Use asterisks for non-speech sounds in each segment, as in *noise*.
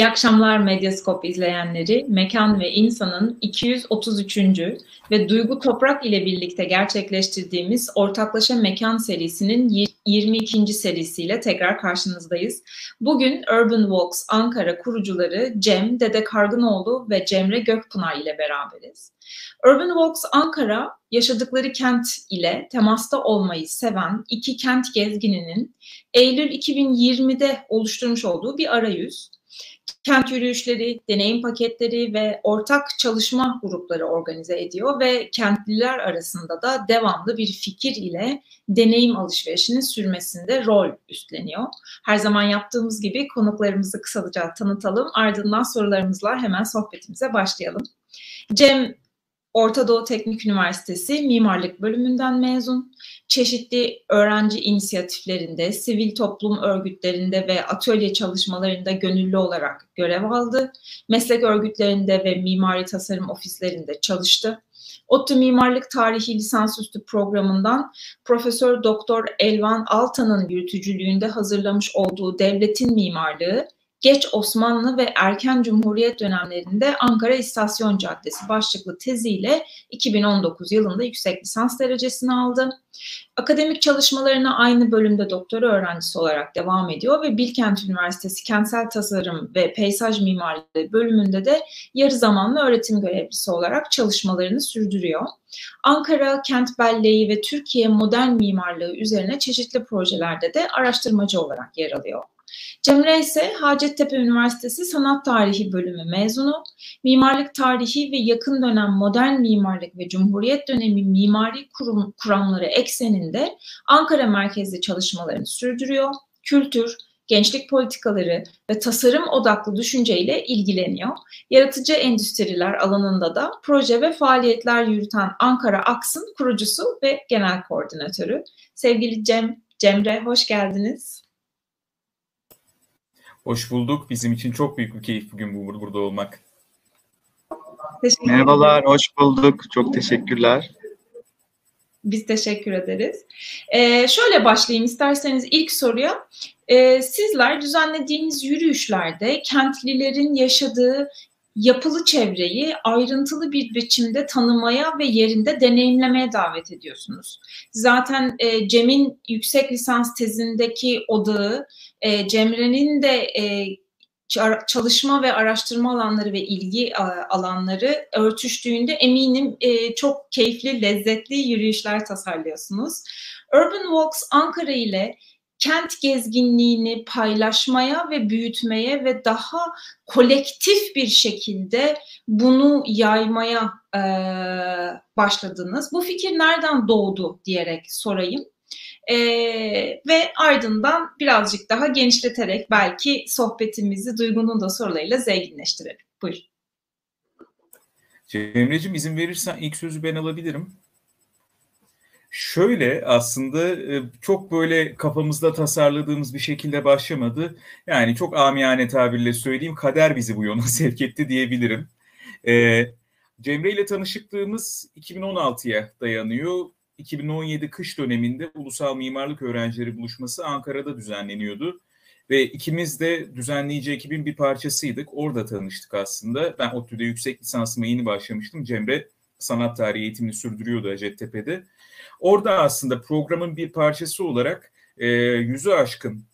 İyi akşamlar Medyaskop izleyenleri. Mekan ve İnsan'ın 233. ve Duygu Toprak ile birlikte gerçekleştirdiğimiz Ortaklaşa Mekan serisinin 22. serisiyle tekrar karşınızdayız. Bugün Urban Walks Ankara kurucuları Cem Dede Kargınoğlu ve Cemre Gökpınar ile beraberiz. Urban Walks Ankara, yaşadıkları kent ile temasta olmayı seven iki kent gezgininin Eylül 2020'de oluşturmuş olduğu bir arayüz kent yürüyüşleri, deneyim paketleri ve ortak çalışma grupları organize ediyor ve kentliler arasında da devamlı bir fikir ile deneyim alışverişinin sürmesinde rol üstleniyor. Her zaman yaptığımız gibi konuklarımızı kısaca tanıtalım. Ardından sorularımızla hemen sohbetimize başlayalım. Cem Orta Doğu Teknik Üniversitesi Mimarlık Bölümünden mezun. Çeşitli öğrenci inisiyatiflerinde, sivil toplum örgütlerinde ve atölye çalışmalarında gönüllü olarak görev aldı. Meslek örgütlerinde ve mimari tasarım ofislerinde çalıştı. ODTÜ Mimarlık Tarihi Lisansüstü programından Profesör Doktor Elvan Altan'ın yürütücülüğünde hazırlamış olduğu Devletin Mimarlığı Geç Osmanlı ve Erken Cumhuriyet dönemlerinde Ankara İstasyon Caddesi başlıklı teziyle 2019 yılında yüksek lisans derecesini aldı. Akademik çalışmalarına aynı bölümde doktora öğrencisi olarak devam ediyor ve Bilkent Üniversitesi Kentsel Tasarım ve Peyzaj Mimarlığı bölümünde de yarı zamanlı öğretim görevlisi olarak çalışmalarını sürdürüyor. Ankara Kent Belleği ve Türkiye modern mimarlığı üzerine çeşitli projelerde de araştırmacı olarak yer alıyor. Cemre ise Hacettepe Üniversitesi Sanat Tarihi bölümü mezunu. Mimarlık tarihi ve yakın dönem modern mimarlık ve Cumhuriyet dönemi mimari kurum, kuramları ekseninde Ankara merkezli çalışmalarını sürdürüyor. Kültür, gençlik politikaları ve tasarım odaklı düşünceyle ilgileniyor. Yaratıcı endüstriler alanında da proje ve faaliyetler yürüten Ankara Aks'ın kurucusu ve genel koordinatörü. Sevgili Cem, Cemre hoş geldiniz. Hoş bulduk. Bizim için çok büyük bir keyif bugün bu, burada olmak. Merhabalar, hoş bulduk. Çok teşekkürler. Biz teşekkür ederiz. Ee, şöyle başlayayım isterseniz ilk soruya. Ee, sizler düzenlediğiniz yürüyüşlerde kentlilerin yaşadığı yapılı çevreyi ayrıntılı bir biçimde tanımaya ve yerinde deneyimlemeye davet ediyorsunuz. Zaten e, Cem'in yüksek lisans tezindeki odağı, e, Cemre'nin de e, çalışma ve araştırma alanları ve ilgi alanları örtüştüğünde eminim e, çok keyifli, lezzetli yürüyüşler tasarlıyorsunuz. Urban Walks Ankara ile kent gezginliğini paylaşmaya ve büyütmeye ve daha kolektif bir şekilde bunu yaymaya e, başladınız. Bu fikir nereden doğdu diyerek sorayım. E, ve ardından birazcık daha genişleterek belki sohbetimizi Duygu'nun da sorularıyla zenginleştirelim. Buyur. Cemre'cim izin verirsen ilk sözü ben alabilirim. Şöyle aslında e, çok böyle kafamızda tasarladığımız bir şekilde başlamadı. Yani çok amiyane tabirle söyleyeyim kader bizi bu yola *laughs* sevk etti diyebilirim. Ee, Cemre ile tanışıklığımız 2016'ya dayanıyor. 2017 kış döneminde Ulusal Mimarlık Öğrencileri Buluşması Ankara'da düzenleniyordu. Ve ikimiz de düzenleyici ekibin bir parçasıydık. Orada tanıştık aslında. Ben ODTÜ'de yüksek lisansıma yeni başlamıştım. Cemre sanat tarihi eğitimini sürdürüyordu Hacettepe'de. Orada aslında programın bir parçası olarak e, yüzü aşkın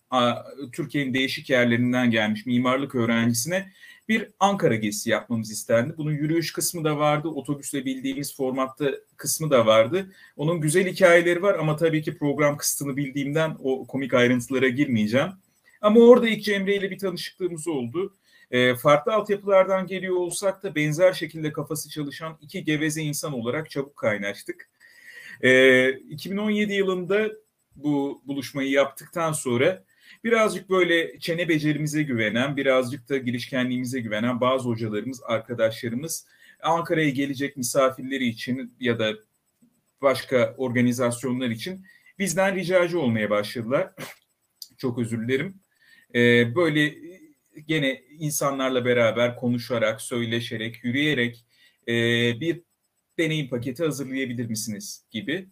Türkiye'nin değişik yerlerinden gelmiş mimarlık öğrencisine bir Ankara gezisi yapmamız istendi. Bunun yürüyüş kısmı da vardı, otobüsle bildiğimiz formatta kısmı da vardı. Onun güzel hikayeleri var ama tabii ki program kısıtını bildiğimden o komik ayrıntılara girmeyeceğim. Ama orada ilk Cemre ile bir tanışıklığımız oldu. E, farklı altyapılardan geliyor olsak da benzer şekilde kafası çalışan iki geveze insan olarak çabuk kaynaştık. E, ee, 2017 yılında bu buluşmayı yaptıktan sonra birazcık böyle çene becerimize güvenen, birazcık da girişkenliğimize güvenen bazı hocalarımız, arkadaşlarımız Ankara'ya gelecek misafirleri için ya da başka organizasyonlar için bizden ricacı olmaya başladılar. *clears throat* Çok özür dilerim. Ee, böyle gene insanlarla beraber konuşarak, söyleşerek, yürüyerek e, bir deneyim paketi hazırlayabilir misiniz gibi.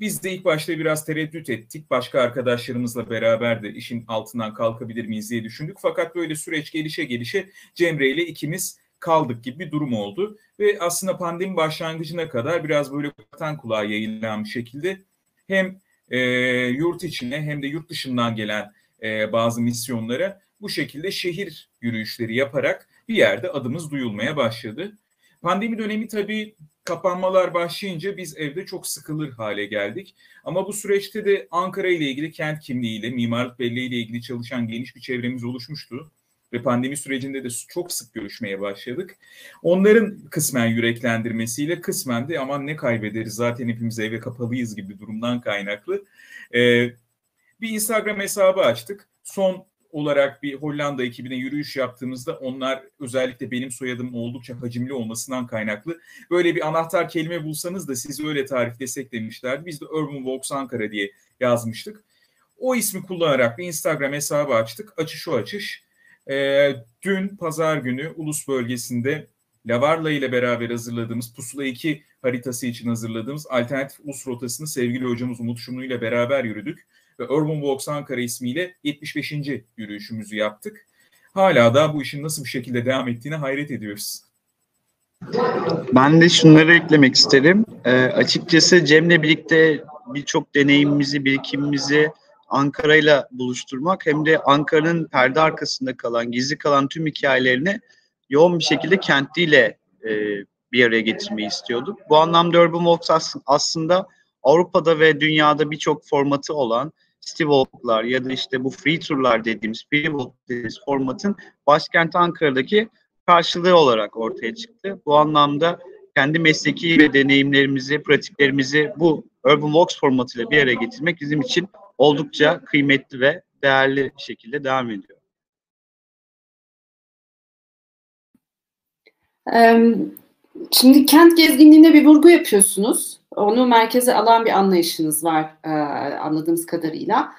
Biz de ilk başta biraz tereddüt ettik. Başka arkadaşlarımızla beraber de işin altından kalkabilir miyiz diye düşündük. Fakat böyle süreç gelişe gelişe Cemre ile ikimiz kaldık gibi bir durum oldu. Ve aslında pandemi başlangıcına kadar biraz böyle kulaktan kulağa yayılan bir şekilde hem e, yurt içine hem de yurt dışından gelen e, bazı misyonlara bu şekilde şehir yürüyüşleri yaparak bir yerde adımız duyulmaya başladı. Pandemi dönemi tabii kapanmalar başlayınca biz evde çok sıkılır hale geldik. Ama bu süreçte de Ankara ile ilgili kent kimliğiyle, mimarlık belleği ile ilgili çalışan geniş bir çevremiz oluşmuştu. Ve pandemi sürecinde de çok sık görüşmeye başladık. Onların kısmen yüreklendirmesiyle kısmen de aman ne kaybederiz zaten hepimiz eve kapalıyız gibi durumdan kaynaklı. Ee, bir Instagram hesabı açtık. Son olarak bir Hollanda ekibine yürüyüş yaptığımızda onlar özellikle benim soyadım oldukça hacimli olmasından kaynaklı böyle bir anahtar kelime bulsanız da sizi öyle tariflesek demişlerdi. Biz de Urban Walks Ankara diye yazmıştık. O ismi kullanarak bir Instagram hesabı açtık. Açış o açış. Ee, dün pazar günü Ulus bölgesinde Lavarla ile beraber hazırladığımız Pusula 2 haritası için hazırladığımız alternatif ulus rotasını sevgili hocamız Umut Şumlu ile beraber yürüdük ve Urban Walks Ankara ismiyle 75. yürüyüşümüzü yaptık. Hala da bu işin nasıl bir şekilde devam ettiğine hayret ediyoruz. Ben de şunları eklemek isterim. E, açıkçası Cem'le birlikte birçok deneyimimizi, birikimimizi Ankara'yla buluşturmak hem de Ankara'nın perde arkasında kalan, gizli kalan tüm hikayelerini yoğun bir şekilde kentiyle e, bir araya getirmeyi istiyorduk. Bu anlamda Urban Walks aslında Avrupa'da ve dünyada birçok formatı olan City Walk'lar ya da işte bu free turlar dediğimiz, free walk dediğimiz formatın başkent Ankara'daki karşılığı olarak ortaya çıktı. Bu anlamda kendi mesleki ve deneyimlerimizi, pratiklerimizi bu Urban Walks formatıyla bir araya getirmek bizim için oldukça kıymetli ve değerli şekilde devam ediyor. Şimdi kent gezginliğine bir vurgu yapıyorsunuz. Onu merkeze alan bir anlayışınız var e, anladığımız kadarıyla.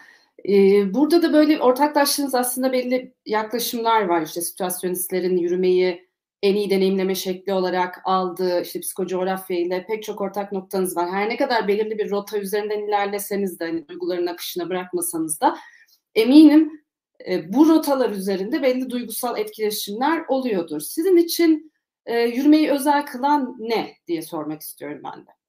E, burada da böyle ortaklaştığınız aslında belli yaklaşımlar var. İşte situasyonistlerin yürümeyi en iyi deneyimleme şekli olarak aldığı işte psikocoğrafya ile pek çok ortak noktanız var. Her ne kadar belirli bir rota üzerinden ilerleseniz de hani duyguların akışına bırakmasanız da eminim e, bu rotalar üzerinde belli duygusal etkileşimler oluyordur. Sizin için e, yürümeyi özel kılan ne diye sormak istiyorum ben de.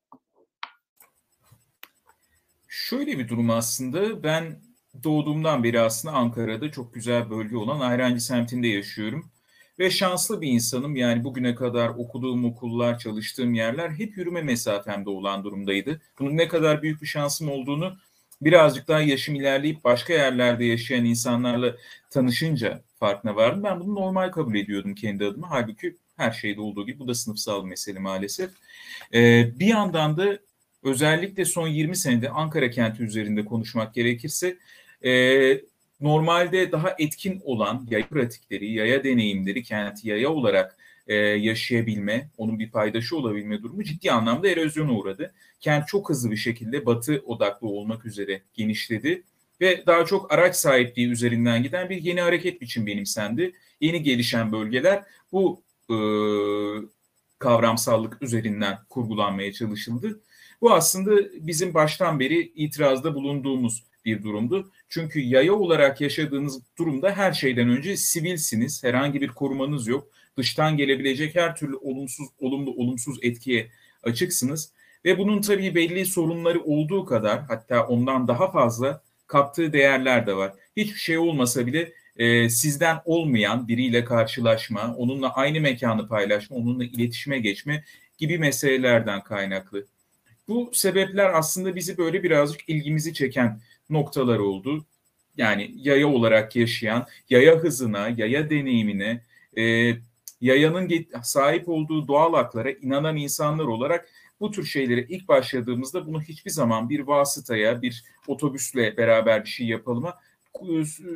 Şöyle bir durum aslında ben doğduğumdan beri aslında Ankara'da çok güzel bölge olan Ayrancı semtinde yaşıyorum. Ve şanslı bir insanım yani bugüne kadar okuduğum okullar, çalıştığım yerler hep yürüme mesafemde olan durumdaydı. Bunun ne kadar büyük bir şansım olduğunu birazcık daha yaşım ilerleyip başka yerlerde yaşayan insanlarla tanışınca farkına vardım. Ben bunu normal kabul ediyordum kendi adıma. Halbuki her şeyde olduğu gibi bu da sınıfsal mesele maalesef. Ee, bir yandan da özellikle son 20 senede Ankara kenti üzerinde konuşmak gerekirse e, normalde daha etkin olan yaya pratikleri, yaya deneyimleri kenti yaya olarak e, yaşayabilme, onun bir paydaşı olabilme durumu ciddi anlamda erozyona uğradı. Kent çok hızlı bir şekilde batı odaklı olmak üzere genişledi ve daha çok araç sahipliği üzerinden giden bir yeni hareket biçim benimsendi. Yeni gelişen bölgeler bu e, kavramsallık üzerinden kurgulanmaya çalışıldı. Bu aslında bizim baştan beri itirazda bulunduğumuz bir durumdu. Çünkü yaya olarak yaşadığınız durumda her şeyden önce sivilsiniz. Herhangi bir korumanız yok. Dıştan gelebilecek her türlü olumsuz, olumlu, olumsuz etkiye açıksınız. Ve bunun tabii belli sorunları olduğu kadar hatta ondan daha fazla kaptığı değerler de var. Hiçbir şey olmasa bile e, sizden olmayan biriyle karşılaşma, onunla aynı mekanı paylaşma, onunla iletişime geçme gibi meselelerden kaynaklı. Bu sebepler aslında bizi böyle birazcık ilgimizi çeken noktalar oldu. Yani yaya olarak yaşayan, yaya hızına, yaya deneyimine, e, yayanın sahip olduğu doğal haklara inanan insanlar olarak bu tür şeylere ilk başladığımızda bunu hiçbir zaman bir vasıtaya, bir otobüsle beraber bir şey yapalıma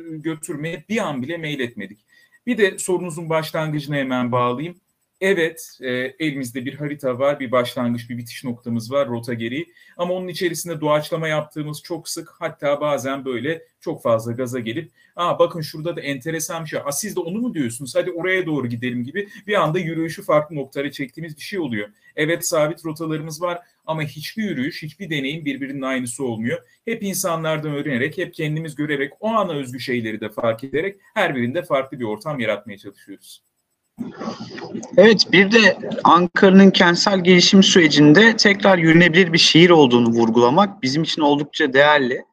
götürmeye bir an bile meyletmedik. Bir de sorunuzun başlangıcına hemen bağlayayım. Evet, e, elimizde bir harita var, bir başlangıç, bir bitiş noktamız var, rota gereği. Ama onun içerisinde doğaçlama yaptığımız çok sık, hatta bazen böyle çok fazla gaza gelip, aa bakın şurada da enteresan bir şey, aa siz de onu mu diyorsunuz, hadi oraya doğru gidelim gibi bir anda yürüyüşü farklı noktalara çektiğimiz bir şey oluyor. Evet sabit rotalarımız var ama hiçbir yürüyüş, hiçbir deneyim birbirinin aynısı olmuyor. Hep insanlardan öğrenerek, hep kendimiz görerek, o ana özgü şeyleri de fark ederek her birinde farklı bir ortam yaratmaya çalışıyoruz. Evet bir de Ankara'nın kentsel gelişim sürecinde tekrar yürünebilir bir şehir olduğunu vurgulamak bizim için oldukça değerli.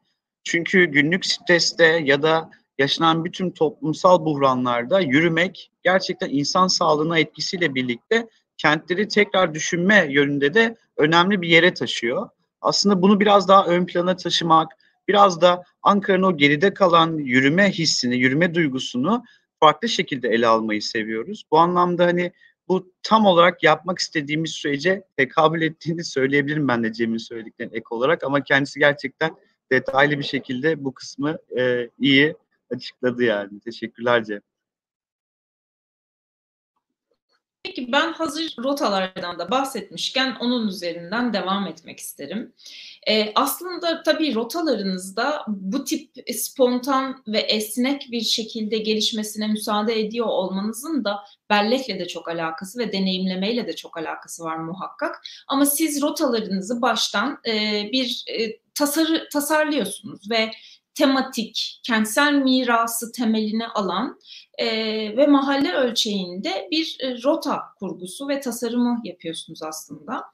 Çünkü günlük streste ya da yaşanan bütün toplumsal buhranlarda yürümek gerçekten insan sağlığına etkisiyle birlikte kentleri tekrar düşünme yönünde de önemli bir yere taşıyor. Aslında bunu biraz daha ön plana taşımak, biraz da Ankara'nın o geride kalan yürüme hissini, yürüme duygusunu farklı şekilde ele almayı seviyoruz. Bu anlamda hani bu tam olarak yapmak istediğimiz sürece tekabül ettiğini söyleyebilirim ben de Cem'in söylediklerine ek olarak ama kendisi gerçekten detaylı bir şekilde bu kısmı e, iyi açıkladı yani. Teşekkürler Cem. Peki ben hazır rotalardan da bahsetmişken onun üzerinden devam etmek isterim. Ee, aslında tabii rotalarınızda bu tip spontan ve esnek bir şekilde gelişmesine müsaade ediyor olmanızın da bellekle de çok alakası ve deneyimlemeyle de çok alakası var muhakkak. Ama siz rotalarınızı baştan e, bir e, tasarı, tasarlıyorsunuz ve tematik, kentsel mirası temelini alan e, ve mahalle ölçeğinde bir e, rota kurgusu ve tasarımı yapıyorsunuz aslında.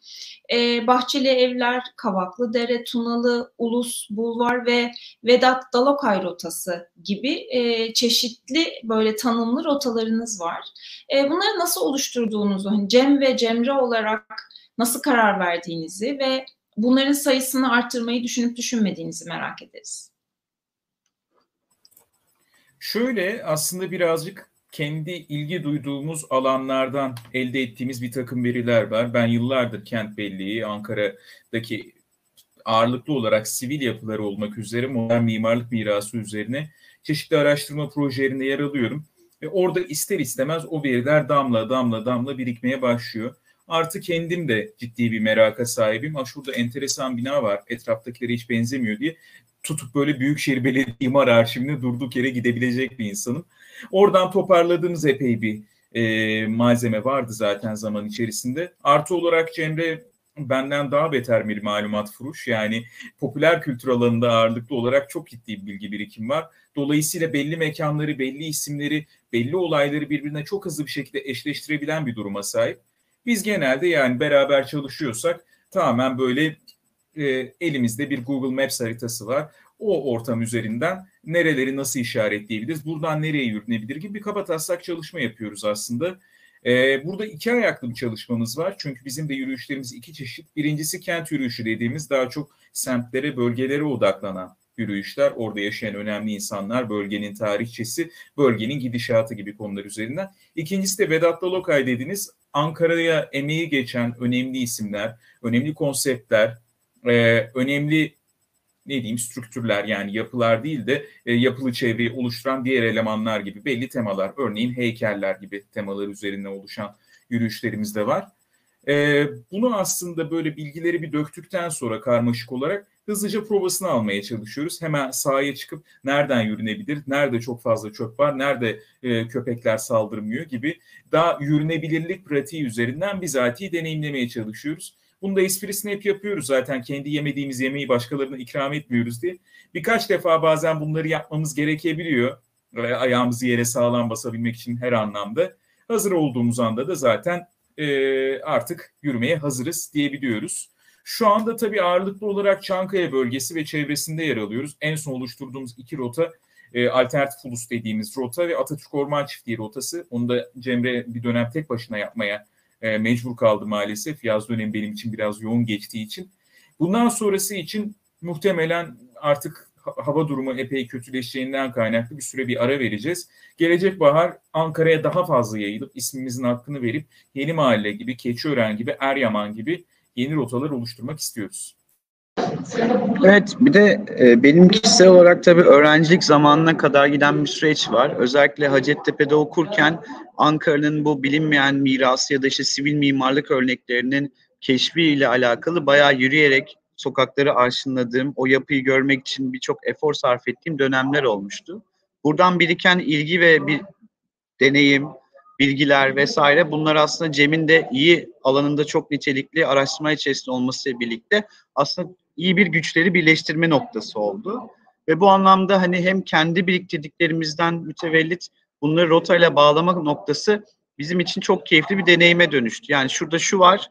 E, Bahçeli Evler, Kavaklı Dere, Tunalı, Ulus Bulvar ve Vedat Dalokay rotası gibi e, çeşitli böyle tanımlı rotalarınız var. E, bunları nasıl oluşturduğunuzu, hani Cem ve Cemre olarak nasıl karar verdiğinizi ve bunların sayısını arttırmayı düşünüp düşünmediğinizi merak ederiz. Şöyle aslında birazcık kendi ilgi duyduğumuz alanlardan elde ettiğimiz bir takım veriler var. Ben yıllardır kent belleği, Ankara'daki ağırlıklı olarak sivil yapıları olmak üzere modern mimarlık mirası üzerine çeşitli araştırma projelerinde yer alıyorum. Ve orada ister istemez o veriler damla damla damla birikmeye başlıyor. Artı kendim de ciddi bir meraka sahibim. Ha şurada enteresan bina var, etraftakilere hiç benzemiyor diye tutup böyle Büyükşehir Belediye İmar Arşivine durduk yere gidebilecek bir insanım. Oradan toparladığımız epey bir e, malzeme vardı zaten zaman içerisinde. Artı olarak Cemre benden daha beter bir malumat furuş. Yani popüler kültür alanında ağırlıklı olarak çok ciddi bir bilgi birikim var. Dolayısıyla belli mekanları, belli isimleri, belli olayları birbirine çok hızlı bir şekilde eşleştirebilen bir duruma sahip. Biz genelde yani beraber çalışıyorsak tamamen böyle e, elimizde bir Google Maps haritası var. O ortam üzerinden nereleri nasıl işaretleyebiliriz, buradan nereye yürünebilir gibi bir kaba taslak çalışma yapıyoruz aslında. Ee, burada iki ayaklı bir çalışmamız var. Çünkü bizim de yürüyüşlerimiz iki çeşit. Birincisi kent yürüyüşü dediğimiz daha çok semtlere, bölgelere odaklanan yürüyüşler. Orada yaşayan önemli insanlar, bölgenin tarihçesi, bölgenin gidişatı gibi konular üzerinden. İkincisi de Vedat Dalokay dediğiniz Ankara'ya emeği geçen önemli isimler, önemli konseptler, e, önemli ne diyeyim strüktürler yani yapılar değil de e, yapılı çevreyi oluşturan diğer elemanlar gibi belli temalar örneğin heykeller gibi temalar üzerine oluşan yürüyüşlerimiz de var. E, bunu aslında böyle bilgileri bir döktükten sonra karmaşık olarak hızlıca provasını almaya çalışıyoruz. Hemen sahaya çıkıp nereden yürünebilir, nerede çok fazla çöp var, nerede e, köpekler saldırmıyor gibi daha yürünebilirlik pratiği üzerinden bizatihi deneyimlemeye çalışıyoruz. Bunu da esprisini hep yapıyoruz zaten. Kendi yemediğimiz yemeği başkalarına ikram etmiyoruz diye. Birkaç defa bazen bunları yapmamız gerekebiliyor. Ayağımızı yere sağlam basabilmek için her anlamda. Hazır olduğumuz anda da zaten e, artık yürümeye hazırız diyebiliyoruz. Şu anda tabii ağırlıklı olarak Çankaya bölgesi ve çevresinde yer alıyoruz. En son oluşturduğumuz iki rota e, alternatif ulus dediğimiz rota ve Atatürk Orman Çiftliği rotası. Onu da Cemre bir dönem tek başına yapmaya e, mecbur kaldı maalesef. Yaz dönemi benim için biraz yoğun geçtiği için. Bundan sonrası için muhtemelen artık hava durumu epey kötüleşeceğinden kaynaklı bir süre bir ara vereceğiz. Gelecek bahar Ankara'ya daha fazla yayılıp ismimizin hakkını verip Yeni Mahalle gibi, Keçiören gibi, Eryaman gibi yeni rotalar oluşturmak istiyoruz. Evet, bir de e, benim kişisel olarak tabii öğrencilik zamanına kadar giden bir süreç var. Özellikle Hacettepe'de okurken Ankara'nın bu bilinmeyen mirası ya da işte sivil mimarlık örneklerinin keşfiyle alakalı bayağı yürüyerek sokakları arşınladığım, o yapıyı görmek için birçok efor sarf ettiğim dönemler olmuştu. Buradan biriken ilgi ve bir deneyim, bilgiler vesaire bunlar aslında Cem'in de iyi alanında çok nitelikli araştırma içerisinde olmasıyla birlikte aslında iyi bir güçleri birleştirme noktası oldu. Ve bu anlamda hani hem kendi biriktirdiklerimizden mütevellit bunları rotayla bağlamak noktası bizim için çok keyifli bir deneyime dönüştü. Yani şurada şu var,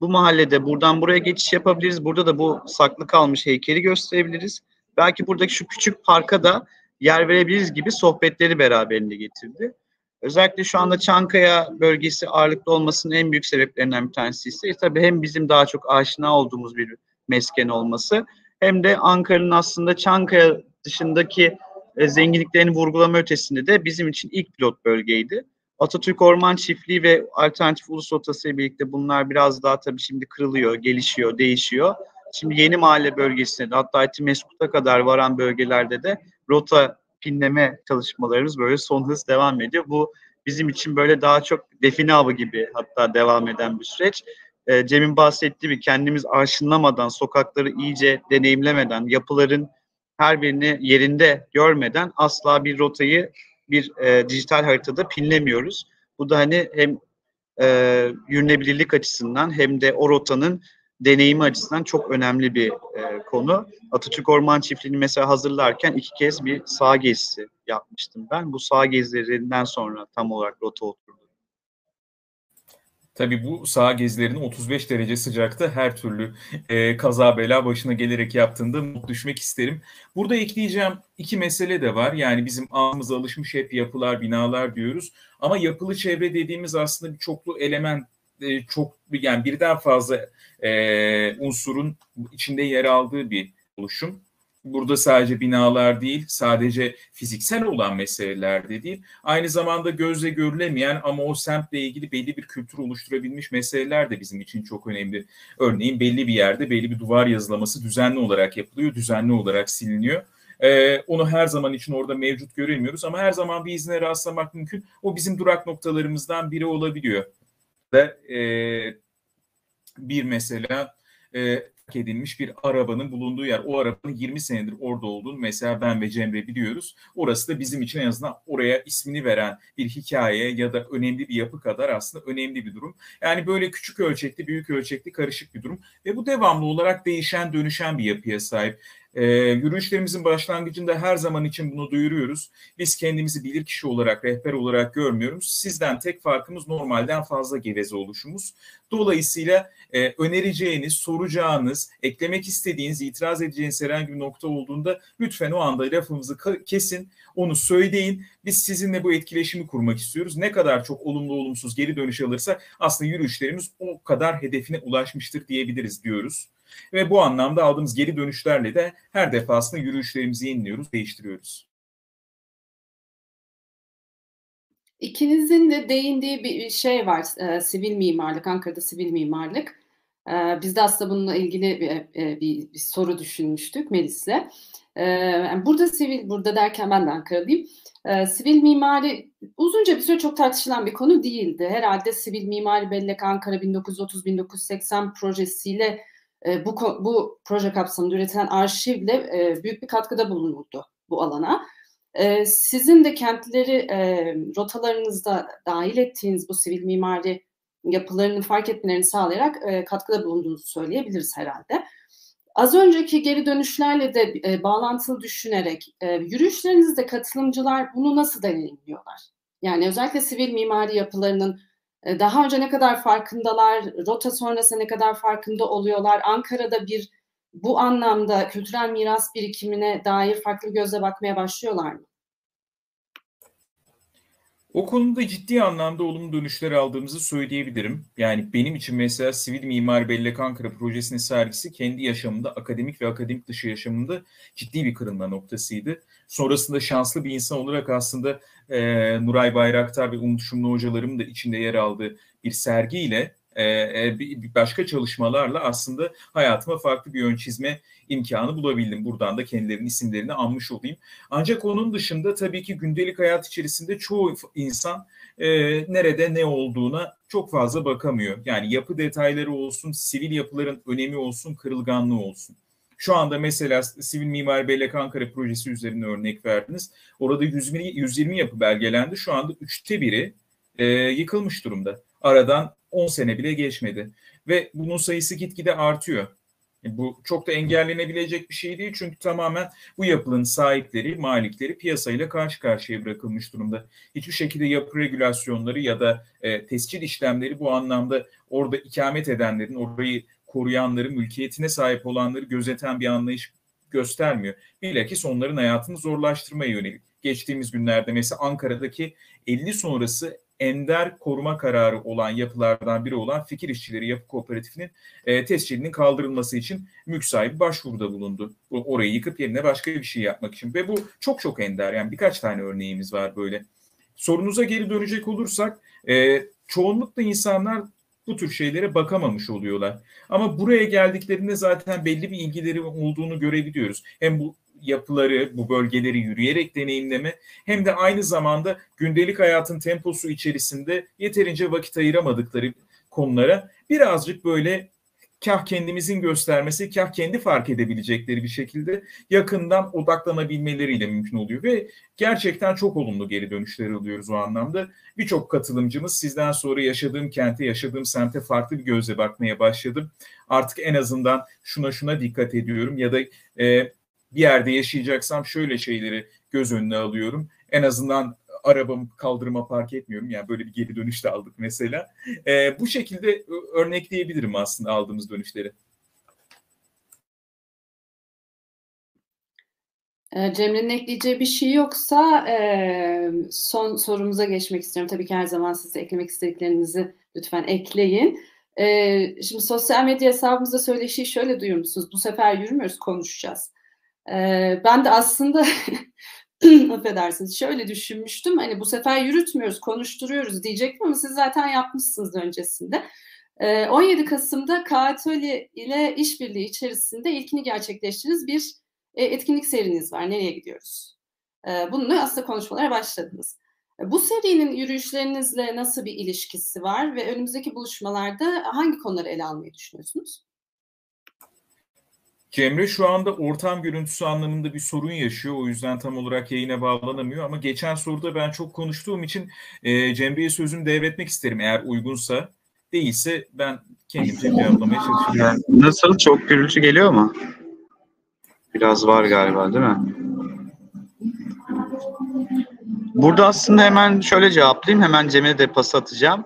bu mahallede buradan buraya geçiş yapabiliriz. Burada da bu saklı kalmış heykeli gösterebiliriz. Belki buradaki şu küçük parka da yer verebiliriz gibi sohbetleri beraberinde getirdi. Özellikle şu anda Çankaya bölgesi ağırlıklı olmasının en büyük sebeplerinden bir tanesi ise e, tabii hem bizim daha çok aşina olduğumuz bir mesken olması hem de Ankara'nın aslında Çankaya dışındaki e, zenginliklerini vurgulama ötesinde de bizim için ilk pilot bölgeydi. Atatürk Orman Çiftliği ve Alternatif Ulus Rotası ile birlikte bunlar biraz daha tabii şimdi kırılıyor, gelişiyor, değişiyor. Şimdi yeni mahalle bölgesinde de hatta Etimeskut'a kadar varan bölgelerde de rota pinleme çalışmalarımız böyle son hız devam ediyor. Bu bizim için böyle daha çok define avı gibi hatta devam eden bir süreç. E, Cem'in bahsettiği gibi kendimiz arşınlamadan, sokakları iyice deneyimlemeden, yapıların her birini yerinde görmeden asla bir rotayı bir e, dijital haritada pinlemiyoruz. Bu da hani hem e, yürünebilirlik açısından hem de o rotanın deneyimi açısından çok önemli bir e, konu. Atatürk Orman Çiftliği'ni mesela hazırlarken iki kez bir sağ gezisi yapmıştım ben. Bu sağ gezilerinden sonra tam olarak rota oturdu. Tabii bu sağ gezilerinin 35 derece sıcakta her türlü e, kaza bela başına gelerek yaptığında not düşmek isterim. Burada ekleyeceğim iki mesele de var. Yani bizim ağzımıza alışmış hep yapılar, binalar diyoruz. Ama yapılı çevre dediğimiz aslında bir çoklu element e, çok yani birden fazla e, unsurun içinde yer aldığı bir oluşum. Burada sadece binalar değil, sadece fiziksel olan meseleler de değil, aynı zamanda gözle görülemeyen ama o semtle ilgili belli bir kültür oluşturabilmiş meseleler de bizim için çok önemli. Örneğin belli bir yerde belli bir duvar yazılaması düzenli olarak yapılıyor, düzenli olarak siliniyor. Ee, onu her zaman için orada mevcut göremiyoruz ama her zaman bir izine rastlamak mümkün. O bizim durak noktalarımızdan biri olabiliyor. Ve e, bir mesela e, edilmiş bir arabanın bulunduğu yer. O arabanın 20 senedir orada olduğunu mesela ben ve Cemre biliyoruz. Orası da bizim için en azından oraya ismini veren bir hikaye ya da önemli bir yapı kadar aslında önemli bir durum. Yani böyle küçük ölçekli, büyük ölçekli, karışık bir durum ve bu devamlı olarak değişen, dönüşen bir yapıya sahip. E, yürüyüşlerimizin başlangıcında her zaman için bunu duyuruyoruz. Biz kendimizi bilir kişi olarak, rehber olarak görmüyoruz. Sizden tek farkımız normalden fazla geveze oluşumuz. Dolayısıyla e, önereceğiniz, soracağınız, eklemek istediğiniz, itiraz edeceğiniz herhangi bir nokta olduğunda lütfen o anda lafımızı kesin, onu söyleyin. Biz sizinle bu etkileşimi kurmak istiyoruz. Ne kadar çok olumlu olumsuz geri dönüş alırsa aslında yürüyüşlerimiz o kadar hedefine ulaşmıştır diyebiliriz diyoruz. Ve bu anlamda aldığımız geri dönüşlerle de her defasında yürüyüşlerimizi yeniliyoruz, değiştiriyoruz. İkinizin de değindiği bir şey var, e, sivil mimarlık, Ankara'da sivil mimarlık. E, biz de aslında bununla ilgili bir, e, bir, bir soru düşünmüştük Melis'le. E, burada sivil, burada derken ben de Ankara'dayım. E, sivil mimari uzunca bir süre çok tartışılan bir konu değildi. Herhalde sivil mimari bellek Ankara 1930-1980 projesiyle e, bu bu proje kapsamında üretilen arşivle e, büyük bir katkıda bulunuldu bu alana. E, sizin de kentleri e, rotalarınızda dahil ettiğiniz bu sivil mimari yapılarının fark etmelerini sağlayarak e, katkıda bulunduğunuzu söyleyebiliriz herhalde. Az önceki geri dönüşlerle de e, bağlantılı düşünerek e, yürüyüşlerinizde katılımcılar bunu nasıl deneyimliyorlar? Yani özellikle sivil mimari yapılarının daha önce ne kadar farkındalar, rota sonrası ne kadar farkında oluyorlar? Ankara'da bir bu anlamda kültürel miras birikimine dair farklı gözle bakmaya başlıyorlar mı? O konuda ciddi anlamda olumlu dönüşler aldığımızı söyleyebilirim. Yani benim için mesela Sivil Mimar Bellek Ankara projesinin sergisi kendi yaşamında, akademik ve akademik dışı yaşamında ciddi bir kırılma noktasıydı. Sonrasında şanslı bir insan olarak aslında e, Nuray Bayraktar ve Umut Şumlu hocalarımın da içinde yer aldığı bir sergiyle e, başka çalışmalarla aslında hayatıma farklı bir yön çizme imkanı bulabildim. Buradan da kendilerinin isimlerini anmış olayım. Ancak onun dışında tabii ki gündelik hayat içerisinde çoğu insan e, nerede ne olduğuna çok fazla bakamıyor. Yani yapı detayları olsun, sivil yapıların önemi olsun, kırılganlığı olsun. Şu anda mesela Sivil Mimari Bellek Ankara projesi üzerine örnek verdiniz. Orada 120, 120 yapı belgelendi. Şu anda üçte biri e, yıkılmış durumda. Aradan 10 sene bile geçmedi. Ve bunun sayısı gitgide artıyor. E, bu çok da engellenebilecek bir şey değil çünkü tamamen bu yapının sahipleri, malikleri piyasayla karşı karşıya bırakılmış durumda. Hiçbir şekilde yapı regülasyonları ya da e, tescil işlemleri bu anlamda orada ikamet edenlerin, orayı koruyanları, mülkiyetine sahip olanları gözeten bir anlayış göstermiyor. Bilakis onların hayatını zorlaştırmaya yönelik. Geçtiğimiz günlerde mesela Ankara'daki 50 sonrası ender koruma kararı olan yapılardan biri olan Fikir İşçileri Yapı Kooperatifinin e, tescilinin kaldırılması için mülk sahibi başvuruda bulundu. Orayı yıkıp yerine başka bir şey yapmak için ve bu çok çok ender yani birkaç tane örneğimiz var böyle. Sorunuza geri dönecek olursak e, çoğunlukla insanlar bu tür şeylere bakamamış oluyorlar. Ama buraya geldiklerinde zaten belli bir ilgileri olduğunu görebiliyoruz. Hem bu yapıları, bu bölgeleri yürüyerek deneyimleme hem de aynı zamanda gündelik hayatın temposu içerisinde yeterince vakit ayıramadıkları konulara birazcık böyle kah kendimizin göstermesi, kah kendi fark edebilecekleri bir şekilde yakından odaklanabilmeleriyle mümkün oluyor ve gerçekten çok olumlu geri dönüşler alıyoruz o anlamda. Birçok katılımcımız sizden sonra yaşadığım kente, yaşadığım semte farklı bir gözle bakmaya başladım. Artık en azından şuna şuna dikkat ediyorum ya da e, bir yerde yaşayacaksam şöyle şeyleri göz önüne alıyorum. En azından arabamı kaldırıma park etmiyorum. Yani böyle bir geri dönüş de aldık mesela. E, bu şekilde örnekleyebilirim aslında aldığımız dönüşleri. Ee, Cemre'nin ekleyeceği bir şey yoksa e, son sorumuza geçmek istiyorum. Tabii ki her zaman siz eklemek istediklerinizi lütfen ekleyin. E, şimdi sosyal medya hesabımızda söyleşiyi şöyle duyuyor musunuz? Bu sefer yürümüyoruz, konuşacağız. E, ben de aslında *laughs* *clears throat* affedersiniz şöyle düşünmüştüm. Hani bu sefer yürütmüyoruz, konuşturuyoruz diyecektim ama siz zaten yapmışsınız öncesinde. 17 Kasım'da Kaatölye ile işbirliği içerisinde ilkini gerçekleştirdiğiniz bir e, etkinlik seriniz var. Nereye gidiyoruz? Bununla aslında konuşmalara başladınız. Bu serinin yürüyüşlerinizle nasıl bir ilişkisi var ve önümüzdeki buluşmalarda hangi konuları ele almayı düşünüyorsunuz? Cemre şu anda ortam görüntüsü anlamında bir sorun yaşıyor. O yüzden tam olarak yayına bağlanamıyor. Ama geçen soruda ben çok konuştuğum için e, Cemre'ye sözümü devretmek isterim eğer uygunsa. Değilse ben kendimce cevaplamaya çalışıyorum. Nasıl? Çok gürültü geliyor mu? Biraz var galiba değil mi? Burada aslında hemen şöyle cevaplayayım. Hemen Cem'e de pas atacağım.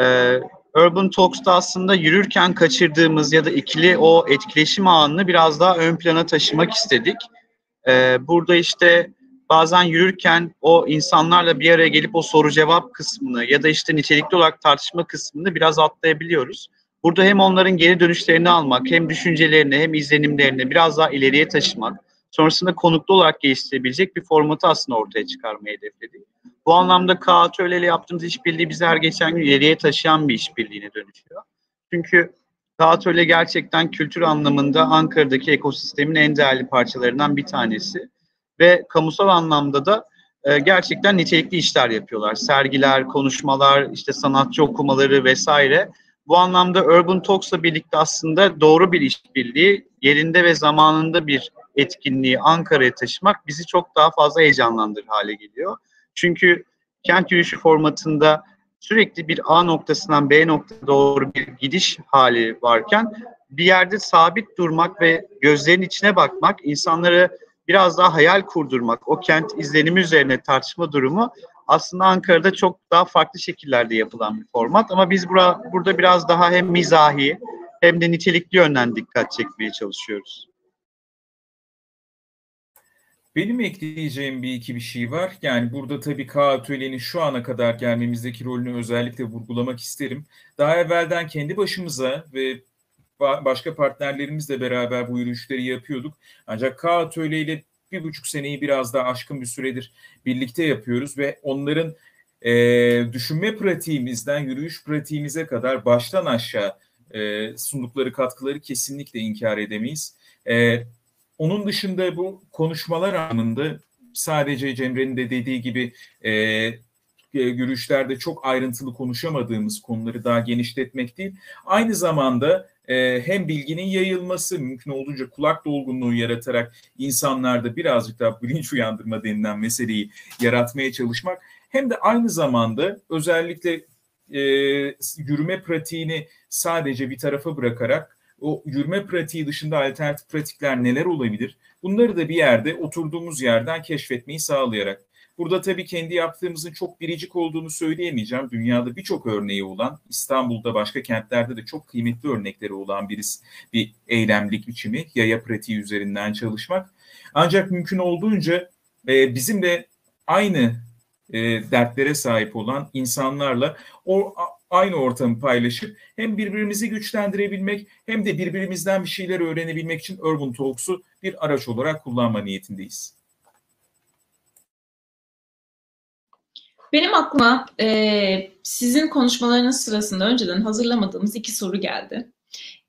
Ee, Urban Talks'ta aslında yürürken kaçırdığımız ya da ikili o etkileşim anını biraz daha ön plana taşımak istedik. Ee, burada işte bazen yürürken o insanlarla bir araya gelip o soru cevap kısmını ya da işte nitelikli olarak tartışma kısmını biraz atlayabiliyoruz. Burada hem onların geri dönüşlerini almak, hem düşüncelerini, hem izlenimlerini biraz daha ileriye taşımak, sonrasında konuklu olarak geliştirebilecek bir formatı aslında ortaya çıkarmayı hedefledik. Bu anlamda KATÖ ile yaptığımız işbirliği bizi her geçen gün ileriye taşıyan bir işbirliğine dönüşüyor. Çünkü KATÖ gerçekten kültür anlamında Ankara'daki ekosistemin en değerli parçalarından bir tanesi. Ve kamusal anlamda da e, gerçekten nitelikli işler yapıyorlar. Sergiler, konuşmalar, işte sanatçı okumaları vesaire. Bu anlamda Urban Talks'la birlikte aslında doğru bir işbirliği, yerinde ve zamanında bir etkinliği Ankara'ya taşımak bizi çok daha fazla heyecanlandırır hale geliyor. Çünkü kent yürüyüşü formatında sürekli bir A noktasından B noktasına doğru bir gidiş hali varken bir yerde sabit durmak ve gözlerin içine bakmak, insanları biraz daha hayal kurdurmak, o kent izlenimi üzerine tartışma durumu aslında Ankara'da çok daha farklı şekillerde yapılan bir format. Ama biz bura, burada biraz daha hem mizahi hem de nitelikli yönden dikkat çekmeye çalışıyoruz. Benim ekleyeceğim bir iki bir şey var. Yani burada tabii K Atölye'nin şu ana kadar gelmemizdeki rolünü özellikle vurgulamak isterim. Daha evvelden kendi başımıza ve başka partnerlerimizle beraber bu yürüyüşleri yapıyorduk. Ancak K Atölye ile bir buçuk seneyi biraz daha aşkın bir süredir birlikte yapıyoruz ve onların e, düşünme pratiğimizden yürüyüş pratiğimize kadar baştan aşağı e, sundukları katkıları kesinlikle inkar edemeyiz. E, onun dışında bu konuşmalar anında sadece Cemre'nin de dediği gibi e, yürüyüşlerde çok ayrıntılı konuşamadığımız konuları daha genişletmek değil, aynı zamanda e, hem bilginin yayılması, mümkün olduğunca kulak dolgunluğu yaratarak insanlarda birazcık daha bilinç uyandırma denilen meseleyi yaratmaya çalışmak, hem de aynı zamanda özellikle e, yürüme pratiğini sadece bir tarafa bırakarak o yürüme pratiği dışında alternatif pratikler neler olabilir? Bunları da bir yerde oturduğumuz yerden keşfetmeyi sağlayarak. Burada tabii kendi yaptığımızın çok biricik olduğunu söyleyemeyeceğim. Dünyada birçok örneği olan, İstanbul'da başka kentlerde de çok kıymetli örnekleri olan birisi, bir eylemlik biçimi, yaya pratiği üzerinden çalışmak. Ancak mümkün olduğunca e, bizim de aynı e, dertlere sahip olan insanlarla o aynı ortamı paylaşıp hem birbirimizi güçlendirebilmek hem de birbirimizden bir şeyler öğrenebilmek için Urban Talks'u bir araç olarak kullanma niyetindeyiz. Benim aklıma e, sizin konuşmalarınız sırasında önceden hazırlamadığımız iki soru geldi.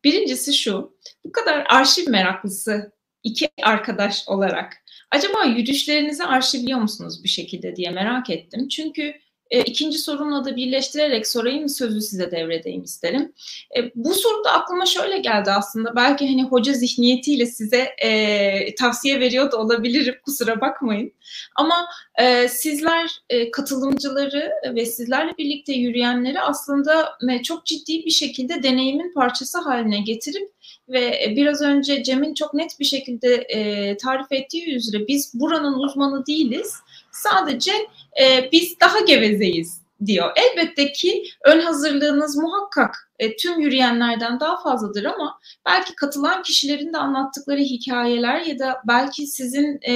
Birincisi şu, bu kadar arşiv meraklısı iki arkadaş olarak acaba yürüyüşlerinizi arşivliyor musunuz bir şekilde diye merak ettim. Çünkü e, ikinci sorumla da birleştirerek sorayım sözü size devredeyim isterim. E, bu soru da aklıma şöyle geldi aslında. Belki hani hoca zihniyetiyle size e, tavsiye veriyor da olabilirim kusura bakmayın. Ama e, sizler e, katılımcıları ve sizlerle birlikte yürüyenleri aslında e, çok ciddi bir şekilde deneyimin parçası haline getirip ve biraz önce Cem'in çok net bir şekilde e, tarif ettiği üzere biz buranın uzmanı değiliz. Sadece e, biz daha gevezeyiz diyor. Elbette ki ön hazırlığınız muhakkak e, tüm yürüyenlerden daha fazladır ama belki katılan kişilerin de anlattıkları hikayeler ya da belki sizin e,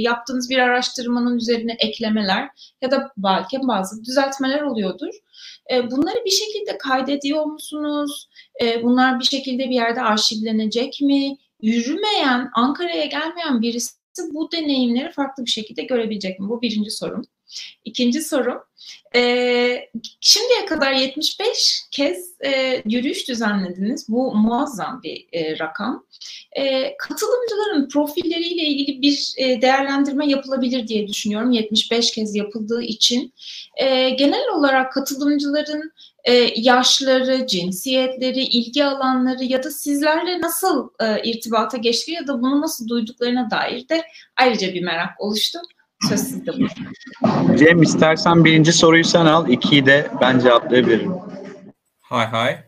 yaptığınız bir araştırmanın üzerine eklemeler ya da belki bazı düzeltmeler oluyordur. E, bunları bir şekilde kaydediyor musunuz? E, bunlar bir şekilde bir yerde arşivlenecek mi? Yürümeyen, Ankara'ya gelmeyen birisi bu deneyimleri farklı bir şekilde görebilecek mi? Bu birinci sorum. İkinci sorum, e, şimdiye kadar 75 kez e, yürüyüş düzenlediniz. Bu muazzam bir e, rakam. E, katılımcıların profilleriyle ilgili bir e, değerlendirme yapılabilir diye düşünüyorum. 75 kez yapıldığı için. E, genel olarak katılımcıların e, yaşları, cinsiyetleri, ilgi alanları ya da sizlerle nasıl e, irtibata geçti ya da bunu nasıl duyduklarına dair de ayrıca bir merak oluştu. Söz sizde. Cem istersen birinci soruyu sen al, ikiyi de ben cevaplayabilirim. Hay hay.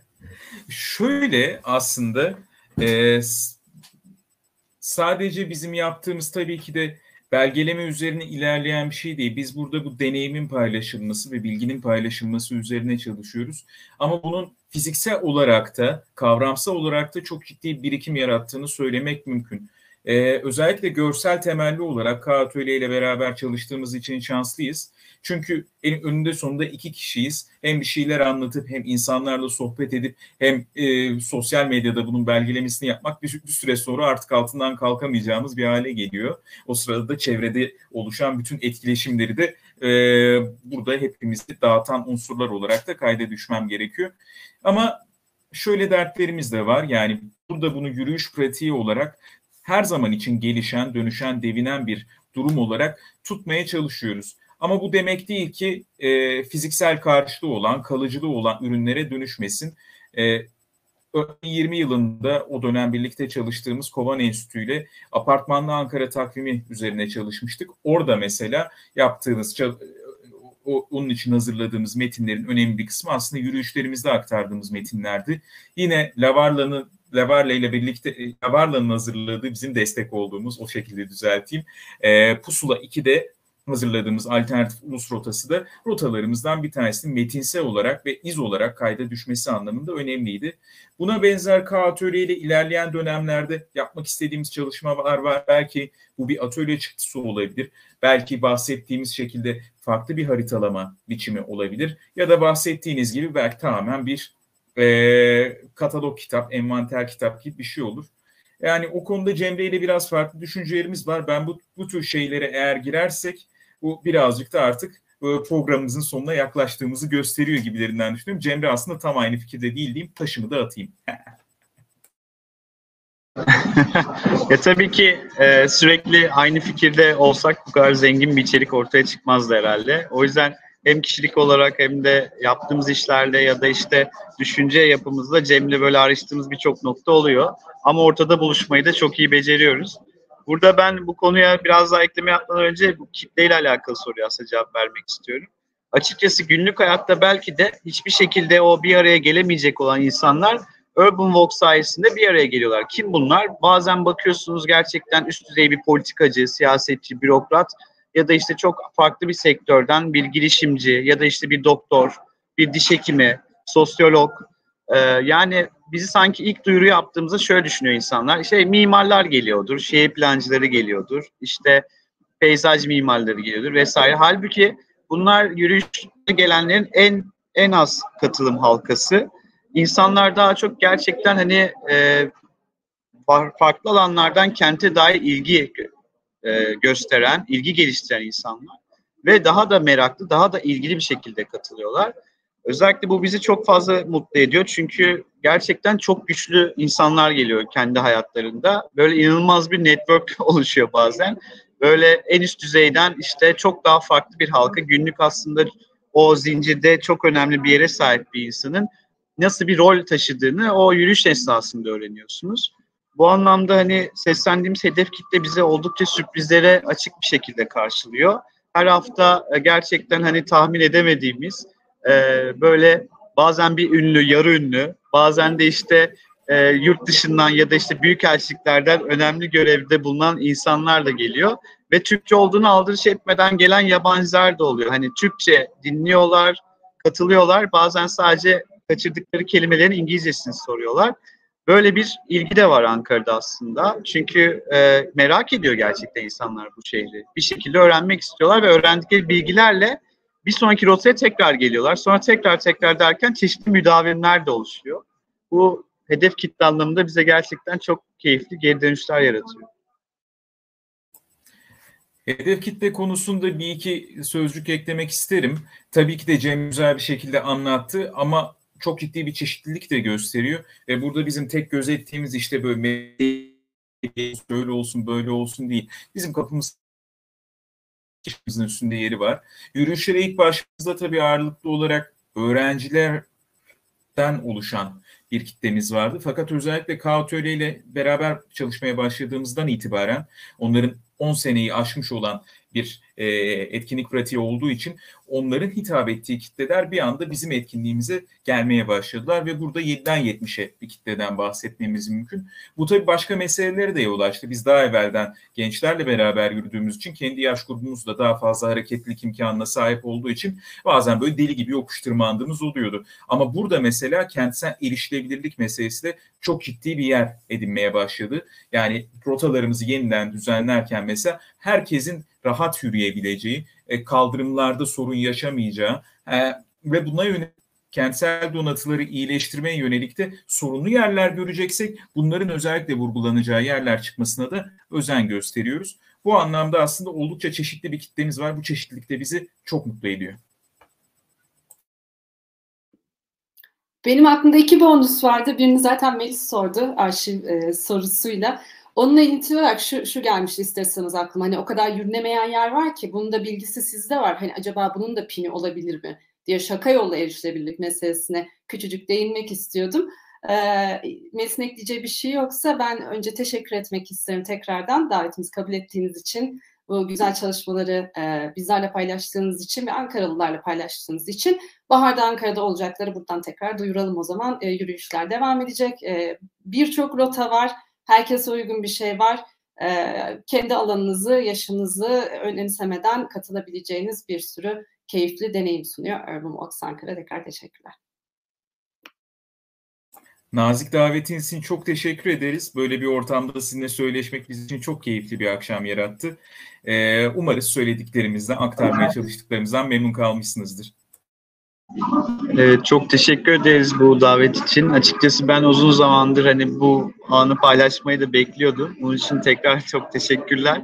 Şöyle aslında e, sadece bizim yaptığımız tabii ki de belgeleme üzerine ilerleyen bir şey değil. Biz burada bu deneyimin paylaşılması ve bilginin paylaşılması üzerine çalışıyoruz. Ama bunun fiziksel olarak da, kavramsal olarak da çok ciddi birikim yarattığını söylemek mümkün. Ee, özellikle görsel temelli olarak K Atölye ile beraber çalıştığımız için şanslıyız. Çünkü önünde sonunda iki kişiyiz. Hem bir şeyler anlatıp hem insanlarla sohbet edip hem e, sosyal medyada bunun belgelemesini yapmak bir, bir süre sonra artık altından kalkamayacağımız bir hale geliyor. O sırada da çevrede oluşan bütün etkileşimleri de e, burada hepimizi dağıtan unsurlar olarak da kayda düşmem gerekiyor. Ama şöyle dertlerimiz de var. Yani burada bunu yürüyüş pratiği olarak her zaman için gelişen, dönüşen, devinen bir durum olarak tutmaya çalışıyoruz. Ama bu demek değil ki e, fiziksel karşılığı olan, kalıcılığı olan ürünlere dönüşmesin. E, 20 yılında o dönem birlikte çalıştığımız Kovan Enstitü ile apartmanlı Ankara takvimi üzerine çalışmıştık. Orada mesela yaptığımız o, onun için hazırladığımız metinlerin önemli bir kısmı aslında yürüyüşlerimizde aktardığımız metinlerdi. Yine Lavarla'nın Lavarla ile birlikte e, Lavarla'nın hazırladığı bizim destek olduğumuz o şekilde düzelteyim. E, Pusula 2'de hazırladığımız alternatif ulus rotası da rotalarımızdan bir tanesinin metinsel olarak ve iz olarak kayda düşmesi anlamında önemliydi. Buna benzer K atölye ile ilerleyen dönemlerde yapmak istediğimiz çalışmalar var. Belki bu bir atölye çıktısı olabilir. Belki bahsettiğimiz şekilde farklı bir haritalama biçimi olabilir. Ya da bahsettiğiniz gibi belki tamamen bir e, katalog kitap, envanter kitap gibi bir şey olur. Yani o konuda Cemre ile biraz farklı düşüncelerimiz var. Ben bu, bu tür şeylere eğer girersek bu birazcık da artık programımızın sonuna yaklaştığımızı gösteriyor gibilerinden düşünüyorum. Cemre aslında tam aynı fikirde değil diyeyim. Taşımı da atayım. ya *laughs* tabii ki e, sürekli aynı fikirde olsak bu kadar zengin bir içerik ortaya çıkmazdı herhalde. O yüzden hem kişilik olarak hem de yaptığımız işlerde ya da işte düşünce yapımızda Cem'le böyle ayrıştığımız birçok nokta oluyor. Ama ortada buluşmayı da çok iyi beceriyoruz. Burada ben bu konuya biraz daha ekleme yapmadan önce bu kitleyle alakalı soruya aslında cevap vermek istiyorum. Açıkçası günlük hayatta belki de hiçbir şekilde o bir araya gelemeyecek olan insanlar Urban Walk sayesinde bir araya geliyorlar. Kim bunlar? Bazen bakıyorsunuz gerçekten üst düzey bir politikacı, siyasetçi, bürokrat ya da işte çok farklı bir sektörden bir girişimci ya da işte bir doktor, bir diş hekimi, sosyolog. Ee, yani bizi sanki ilk duyuru yaptığımızda şöyle düşünüyor insanlar. İşte mimarlar geliyordur, şehir plancıları geliyordur, işte peyzaj mimarları geliyordur vesaire. Halbuki bunlar yürüyüşe gelenlerin en en az katılım halkası. İnsanlar daha çok gerçekten hani e, farklı alanlardan kente dair ilgi e, gösteren, ilgi geliştiren insanlar ve daha da meraklı, daha da ilgili bir şekilde katılıyorlar. Özellikle bu bizi çok fazla mutlu ediyor çünkü gerçekten çok güçlü insanlar geliyor kendi hayatlarında. Böyle inanılmaz bir network *laughs* oluşuyor bazen. Böyle en üst düzeyden işte çok daha farklı bir halka günlük aslında o zincirde çok önemli bir yere sahip bir insanın nasıl bir rol taşıdığını o yürüyüş esnasında öğreniyorsunuz. Bu anlamda hani seslendiğimiz hedef kitle bize oldukça sürprizlere açık bir şekilde karşılıyor. Her hafta e, gerçekten hani tahmin edemediğimiz e, böyle bazen bir ünlü, yarı ünlü, bazen de işte e, yurt dışından ya da işte büyük elçiliklerden önemli görevde bulunan insanlar da geliyor. Ve Türkçe olduğunu aldırış etmeden gelen yabancılar da oluyor. Hani Türkçe dinliyorlar, katılıyorlar. Bazen sadece kaçırdıkları kelimelerin İngilizcesini soruyorlar. Böyle bir ilgi de var Ankara'da aslında. Çünkü e, merak ediyor gerçekten insanlar bu şehri. Bir şekilde öğrenmek istiyorlar ve öğrendikleri bilgilerle bir sonraki rotaya tekrar geliyorlar. Sonra tekrar tekrar derken çeşitli müdavimler de oluşuyor. Bu hedef kitle anlamında bize gerçekten çok keyifli geri dönüşler yaratıyor. Hedef kitle konusunda bir iki sözcük eklemek isterim. Tabii ki de Cem güzel bir şekilde anlattı ama çok ciddi bir çeşitlilik de gösteriyor. Ve burada bizim tek gözettiğimiz işte böyle böyle olsun böyle olsun değil. Bizim kapımız kişimizin üstünde yeri var. Yürüyüşlere ilk başımızda tabii ağırlıklı olarak öğrencilerden oluşan bir kitlemiz vardı. Fakat özellikle K ile beraber çalışmaya başladığımızdan itibaren onların 10 seneyi aşmış olan bir e, etkinlik pratiği olduğu için onların hitap ettiği kitleler bir anda bizim etkinliğimize gelmeye başladılar ve burada 7'den 70'e bir kitleden bahsetmemiz mümkün. Bu tabii başka meselelere de yol açtı. Biz daha evvelden gençlerle beraber yürüdüğümüz için kendi yaş grubumuz da daha fazla hareketlilik imkanına sahip olduğu için bazen böyle deli gibi yokuş tırmandığımız oluyordu. Ama burada mesela kentsel erişilebilirlik meselesi de çok ciddi bir yer edinmeye başladı. Yani rotalarımızı yeniden düzenlerken mesela herkesin rahat yürüyebileceği, e, kaldırımlarda sorun yaşamayacağı e, ve buna yönelik kentsel donatıları iyileştirmeye yönelik de sorunlu yerler göreceksek bunların özellikle vurgulanacağı yerler çıkmasına da özen gösteriyoruz. Bu anlamda aslında oldukça çeşitli bir kitlemiz var. Bu çeşitlilik de bizi çok mutlu ediyor. Benim aklımda iki bonus vardı. Birini zaten Melis sordu arşiv e, sorusuyla. Onunla ilintili olarak şu, şu gelmişti isterseniz aklıma. Hani o kadar yürünemeyen yer var ki bunun da bilgisi sizde var. Hani acaba bunun da pini olabilir mi diye şaka yolla erişilebilirlik meselesine küçücük değinmek istiyordum. Ee, Melis'in ekleyeceği bir şey yoksa ben önce teşekkür etmek isterim tekrardan davetimizi kabul ettiğiniz için bu güzel çalışmaları e, bizlerle paylaştığınız için ve Ankaralılarla paylaştığınız için. Baharda Ankara'da olacakları buradan tekrar duyuralım o zaman. E, yürüyüşler devam edecek. E, Birçok rota var. Herkese uygun bir şey var. E, kendi alanınızı, yaşınızı önemsemeden katılabileceğiniz bir sürü keyifli deneyim sunuyor Urban Walks Ankara. Tekrar teşekkürler. Nazik davetin için çok teşekkür ederiz. Böyle bir ortamda sizinle söyleşmek bizim için çok keyifli bir akşam yarattı. Ee, umarız söylediklerimizden, aktarmaya çalıştıklarımızdan memnun kalmışsınızdır. Evet, çok teşekkür ederiz bu davet için. Açıkçası ben uzun zamandır hani bu anı paylaşmayı da bekliyordum. Bunun için tekrar *laughs* çok teşekkürler.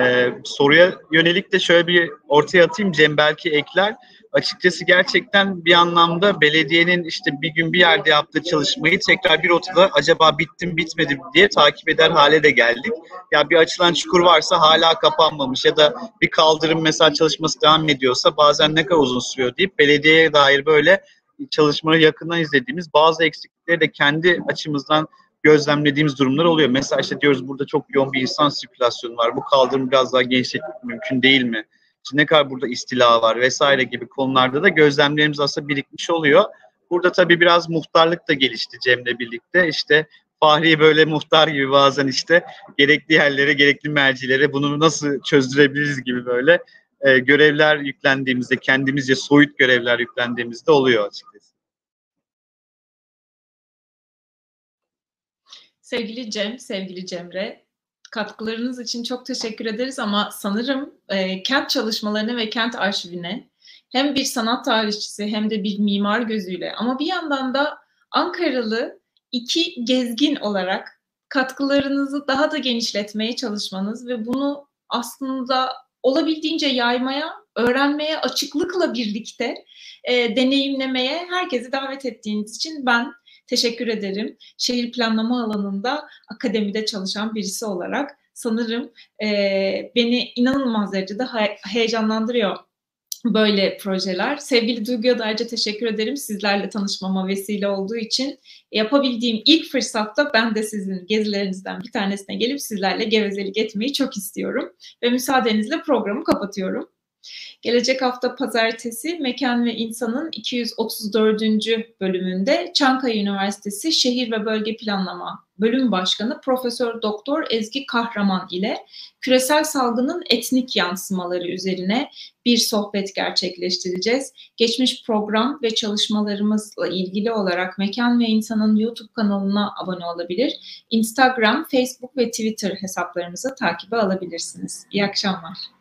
E, soruya yönelik de şöyle bir ortaya atayım Cem belki ekler. Açıkçası gerçekten bir anlamda belediyenin işte bir gün bir yerde yaptığı çalışmayı tekrar bir otada acaba bittim bitmedi diye takip eder hale de geldik. Ya bir açılan çukur varsa hala kapanmamış ya da bir kaldırım mesela çalışması devam ediyorsa bazen ne kadar uzun sürüyor deyip belediyeye dair böyle çalışmaları yakından izlediğimiz bazı eksiklikleri de kendi açımızdan gözlemlediğimiz durumlar oluyor. Mesela işte diyoruz burada çok yoğun bir insan sirkülasyonu var. Bu kaldırım biraz daha genişletmek mümkün değil mi? İşte ne kadar burada istila var vesaire gibi konularda da gözlemlerimiz aslında birikmiş oluyor. Burada tabii biraz muhtarlık da gelişti Cem'le birlikte. İşte Fahri böyle muhtar gibi bazen işte gerekli yerlere, gerekli mercilere bunu nasıl çözdürebiliriz gibi böyle e, görevler yüklendiğimizde, kendimizce soyut görevler yüklendiğimizde oluyor açıkçası. Sevgili Cem, sevgili Cemre, katkılarınız için çok teşekkür ederiz ama sanırım e, kent çalışmalarına ve kent arşivine hem bir sanat tarihçisi hem de bir mimar gözüyle ama bir yandan da Ankaralı iki gezgin olarak katkılarınızı daha da genişletmeye çalışmanız ve bunu aslında olabildiğince yaymaya, öğrenmeye açıklıkla birlikte e, deneyimlemeye herkesi davet ettiğiniz için ben teşekkür ederim. Şehir planlama alanında akademide çalışan birisi olarak sanırım e, beni inanılmaz derecede heyecanlandırıyor böyle projeler. Sevgili Duygu'ya da ayrıca teşekkür ederim. Sizlerle tanışmama vesile olduğu için yapabildiğim ilk fırsatta ben de sizin gezilerinizden bir tanesine gelip sizlerle gevezelik etmeyi çok istiyorum. Ve müsaadenizle programı kapatıyorum. Gelecek hafta pazartesi Mekan ve İnsan'ın 234. bölümünde Çankaya Üniversitesi Şehir ve Bölge Planlama Bölüm Başkanı Profesör Doktor Ezgi Kahraman ile küresel salgının etnik yansımaları üzerine bir sohbet gerçekleştireceğiz. Geçmiş program ve çalışmalarımızla ilgili olarak Mekan ve İnsan'ın YouTube kanalına abone olabilir. Instagram, Facebook ve Twitter hesaplarımızı takibe alabilirsiniz. İyi akşamlar.